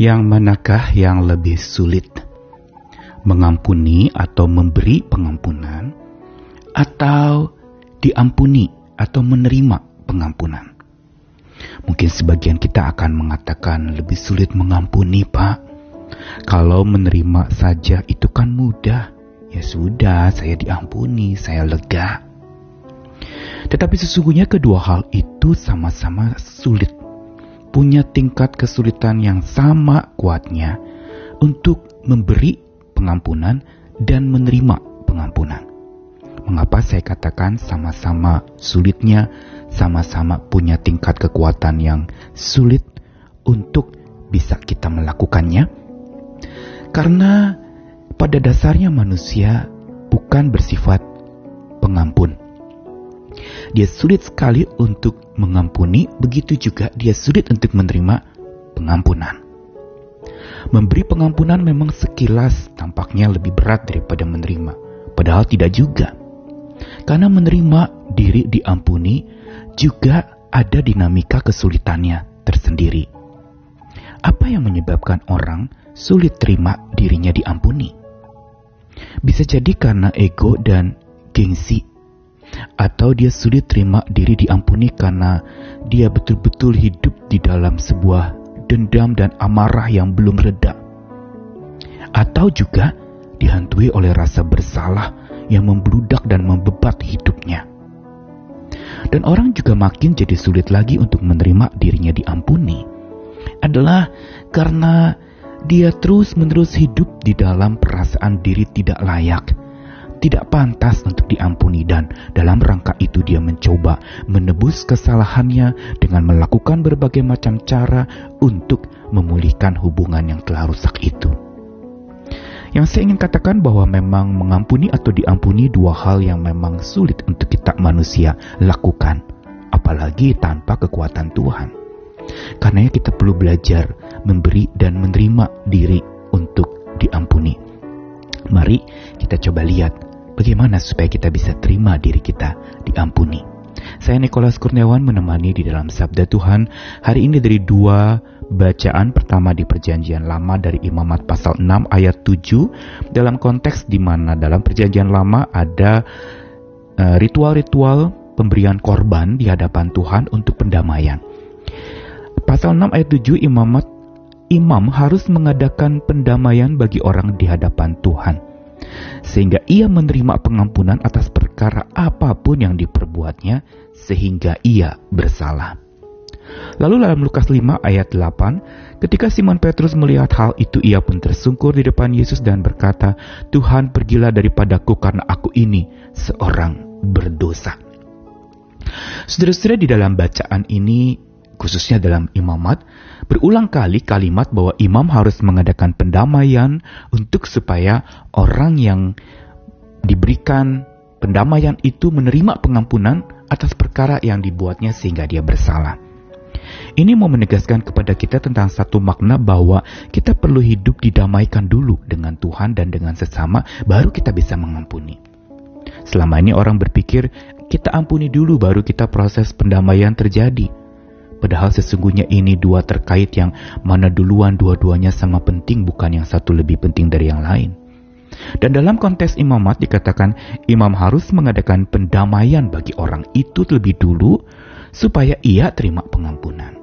Yang manakah yang lebih sulit? Mengampuni atau memberi pengampunan atau diampuni atau menerima pengampunan? Mungkin sebagian kita akan mengatakan lebih sulit mengampuni, Pak. Kalau menerima saja itu kan mudah. Ya sudah, saya diampuni, saya lega. Tetapi sesungguhnya kedua hal itu sama-sama sulit punya tingkat kesulitan yang sama kuatnya untuk memberi pengampunan dan menerima pengampunan. Mengapa saya katakan sama-sama sulitnya, sama-sama punya tingkat kekuatan yang sulit untuk bisa kita melakukannya? Karena pada dasarnya manusia bukan bersifat pengampun dia sulit sekali untuk mengampuni, begitu juga dia sulit untuk menerima pengampunan. Memberi pengampunan memang sekilas tampaknya lebih berat daripada menerima, padahal tidak juga. Karena menerima diri diampuni juga ada dinamika kesulitannya tersendiri. Apa yang menyebabkan orang sulit terima dirinya diampuni? Bisa jadi karena ego dan gengsi atau dia sulit terima diri diampuni karena dia betul-betul hidup di dalam sebuah dendam dan amarah yang belum reda. Atau juga dihantui oleh rasa bersalah yang membludak dan membebat hidupnya. Dan orang juga makin jadi sulit lagi untuk menerima dirinya diampuni. Adalah karena dia terus-menerus hidup di dalam perasaan diri tidak layak tidak pantas untuk diampuni dan dalam rangka itu dia mencoba menebus kesalahannya dengan melakukan berbagai macam cara untuk memulihkan hubungan yang telah rusak itu. Yang saya ingin katakan bahwa memang mengampuni atau diampuni dua hal yang memang sulit untuk kita manusia lakukan, apalagi tanpa kekuatan Tuhan. Karena kita perlu belajar memberi dan menerima diri untuk diampuni. Mari kita coba lihat Bagaimana supaya kita bisa terima diri kita diampuni? Saya Nikolas Kurniawan menemani di dalam Sabda Tuhan hari ini dari dua bacaan pertama di perjanjian lama dari Imamat pasal 6 ayat 7 dalam konteks di mana dalam perjanjian lama ada eh, ritual-ritual uh, pemberian korban di hadapan Tuhan untuk pendamaian. Pasal 6 ayat 7 Imamat imam harus mengadakan pendamaian bagi orang di hadapan Tuhan sehingga ia menerima pengampunan atas perkara apa pun yang diperbuatnya sehingga ia bersalah. Lalu dalam Lukas 5 ayat 8, ketika Simon Petrus melihat hal itu ia pun tersungkur di depan Yesus dan berkata, Tuhan pergilah daripadaku karena aku ini seorang berdosa. Saudara-saudara di dalam bacaan ini khususnya dalam imamat, berulang kali kalimat bahwa imam harus mengadakan pendamaian untuk supaya orang yang diberikan pendamaian itu menerima pengampunan atas perkara yang dibuatnya sehingga dia bersalah. Ini mau menegaskan kepada kita tentang satu makna bahwa kita perlu hidup didamaikan dulu dengan Tuhan dan dengan sesama, baru kita bisa mengampuni. Selama ini orang berpikir kita ampuni dulu baru kita proses pendamaian terjadi. Padahal sesungguhnya ini dua terkait yang mana duluan dua-duanya sama penting bukan yang satu lebih penting dari yang lain. Dan dalam konteks imamat dikatakan imam harus mengadakan pendamaian bagi orang itu lebih dulu supaya ia terima pengampunan.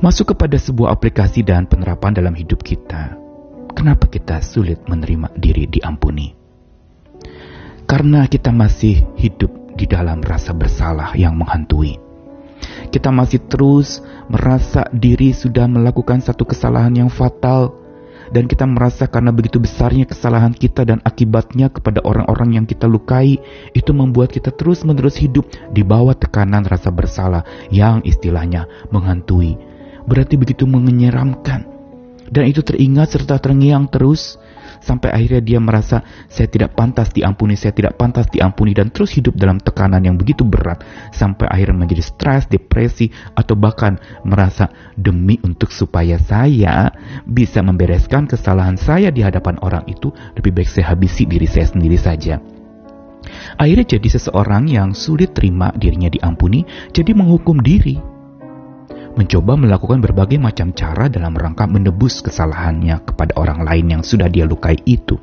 Masuk kepada sebuah aplikasi dan penerapan dalam hidup kita. Kenapa kita sulit menerima diri diampuni? Karena kita masih hidup di dalam rasa bersalah yang menghantui kita masih terus merasa diri sudah melakukan satu kesalahan yang fatal dan kita merasa karena begitu besarnya kesalahan kita dan akibatnya kepada orang-orang yang kita lukai itu membuat kita terus-menerus hidup di bawah tekanan rasa bersalah yang istilahnya menghantui. Berarti begitu menyeramkan. Dan itu teringat serta terngiang terus sampai akhirnya dia merasa saya tidak pantas diampuni, saya tidak pantas diampuni dan terus hidup dalam tekanan yang begitu berat sampai akhirnya menjadi stres, depresi atau bahkan merasa demi untuk supaya saya bisa membereskan kesalahan saya di hadapan orang itu lebih baik saya habisi diri saya sendiri saja. Akhirnya jadi seseorang yang sulit terima dirinya diampuni, jadi menghukum diri. Mencoba melakukan berbagai macam cara dalam rangka menebus kesalahannya kepada orang lain yang sudah dia lukai itu.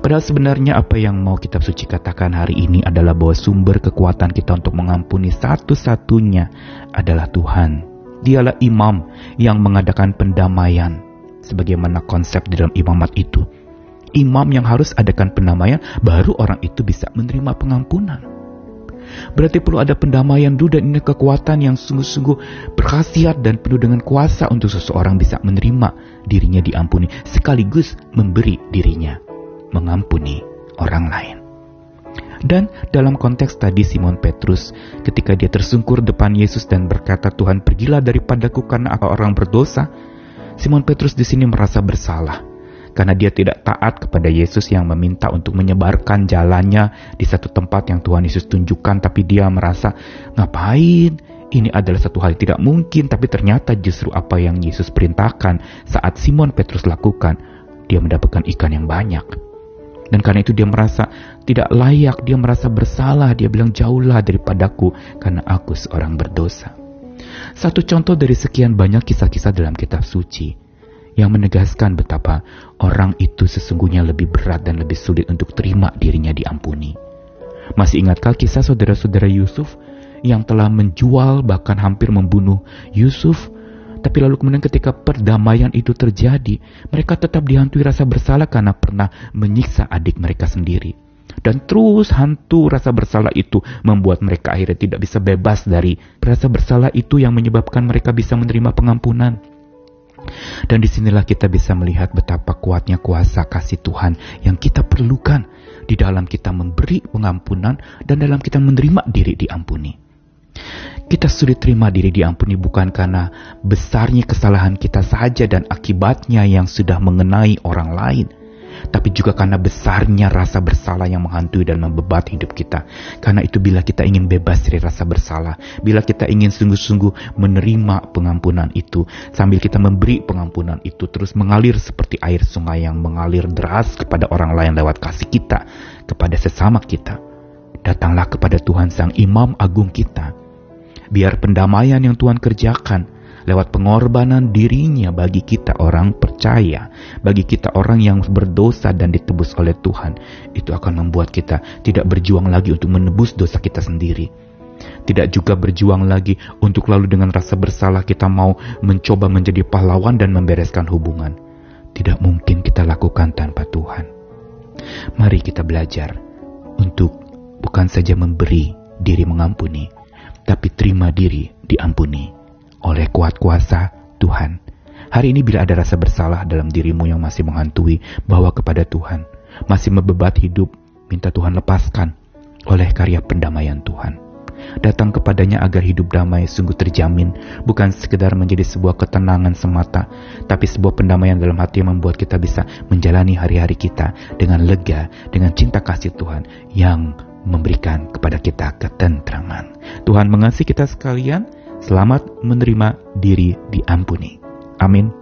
Padahal sebenarnya apa yang mau kitab suci katakan hari ini adalah bahwa sumber kekuatan kita untuk mengampuni satu-satunya adalah Tuhan. Dialah imam yang mengadakan pendamaian sebagaimana konsep di dalam imamat itu. Imam yang harus adakan pendamaian baru orang itu bisa menerima pengampunan. Berarti perlu ada pendamaian dulu dan ini kekuatan yang sungguh-sungguh berkhasiat dan penuh dengan kuasa untuk seseorang bisa menerima dirinya diampuni sekaligus memberi dirinya mengampuni orang lain. Dan dalam konteks tadi Simon Petrus ketika dia tersungkur depan Yesus dan berkata Tuhan pergilah daripadaku karena aku orang berdosa. Simon Petrus di sini merasa bersalah karena dia tidak taat kepada Yesus yang meminta untuk menyebarkan jalannya di satu tempat yang Tuhan Yesus tunjukkan tapi dia merasa ngapain ini adalah satu hal yang tidak mungkin tapi ternyata justru apa yang Yesus perintahkan saat Simon Petrus lakukan dia mendapatkan ikan yang banyak. Dan karena itu dia merasa tidak layak, dia merasa bersalah, dia bilang jauhlah daripadaku karena aku seorang berdosa. Satu contoh dari sekian banyak kisah-kisah dalam kitab suci yang menegaskan betapa orang itu sesungguhnya lebih berat dan lebih sulit untuk terima dirinya diampuni. Masih ingatkah kisah saudara-saudara Yusuf yang telah menjual bahkan hampir membunuh Yusuf tapi lalu kemudian ketika perdamaian itu terjadi, mereka tetap dihantui rasa bersalah karena pernah menyiksa adik mereka sendiri. Dan terus hantu rasa bersalah itu membuat mereka akhirnya tidak bisa bebas dari rasa bersalah itu yang menyebabkan mereka bisa menerima pengampunan. Dan di sinilah kita bisa melihat betapa kuatnya kuasa kasih Tuhan yang kita perlukan di dalam kita memberi pengampunan dan dalam kita menerima diri diampuni. Kita sulit terima diri diampuni bukan karena besarnya kesalahan kita saja dan akibatnya yang sudah mengenai orang lain, tapi juga karena besarnya rasa bersalah yang menghantui dan membebat hidup kita. Karena itu bila kita ingin bebas dari rasa bersalah, bila kita ingin sungguh-sungguh menerima pengampunan itu, sambil kita memberi pengampunan itu terus mengalir seperti air sungai yang mengalir deras kepada orang lain lewat kasih kita kepada sesama kita. Datanglah kepada Tuhan Sang Imam Agung kita biar pendamaian yang Tuhan kerjakan lewat pengorbanan dirinya bagi kita orang percaya, bagi kita orang yang berdosa dan ditebus oleh Tuhan, itu akan membuat kita tidak berjuang lagi untuk menebus dosa kita sendiri. Tidak juga berjuang lagi untuk lalu dengan rasa bersalah kita mau mencoba menjadi pahlawan dan membereskan hubungan. Tidak mungkin kita lakukan tanpa Tuhan. Mari kita belajar untuk bukan saja memberi diri mengampuni, tapi terima diri diampuni oleh kuat kuasa Tuhan. Hari ini bila ada rasa bersalah dalam dirimu yang masih menghantui, bawa kepada Tuhan. Masih membebat hidup, minta Tuhan lepaskan oleh karya pendamaian Tuhan. Datang kepadanya agar hidup damai sungguh terjamin, bukan sekedar menjadi sebuah ketenangan semata, tapi sebuah pendamaian dalam hati yang membuat kita bisa menjalani hari-hari kita dengan lega, dengan cinta kasih Tuhan yang memberikan kepada kita ketentraman. Tuhan mengasihi kita sekalian, selamat menerima diri diampuni. Amin.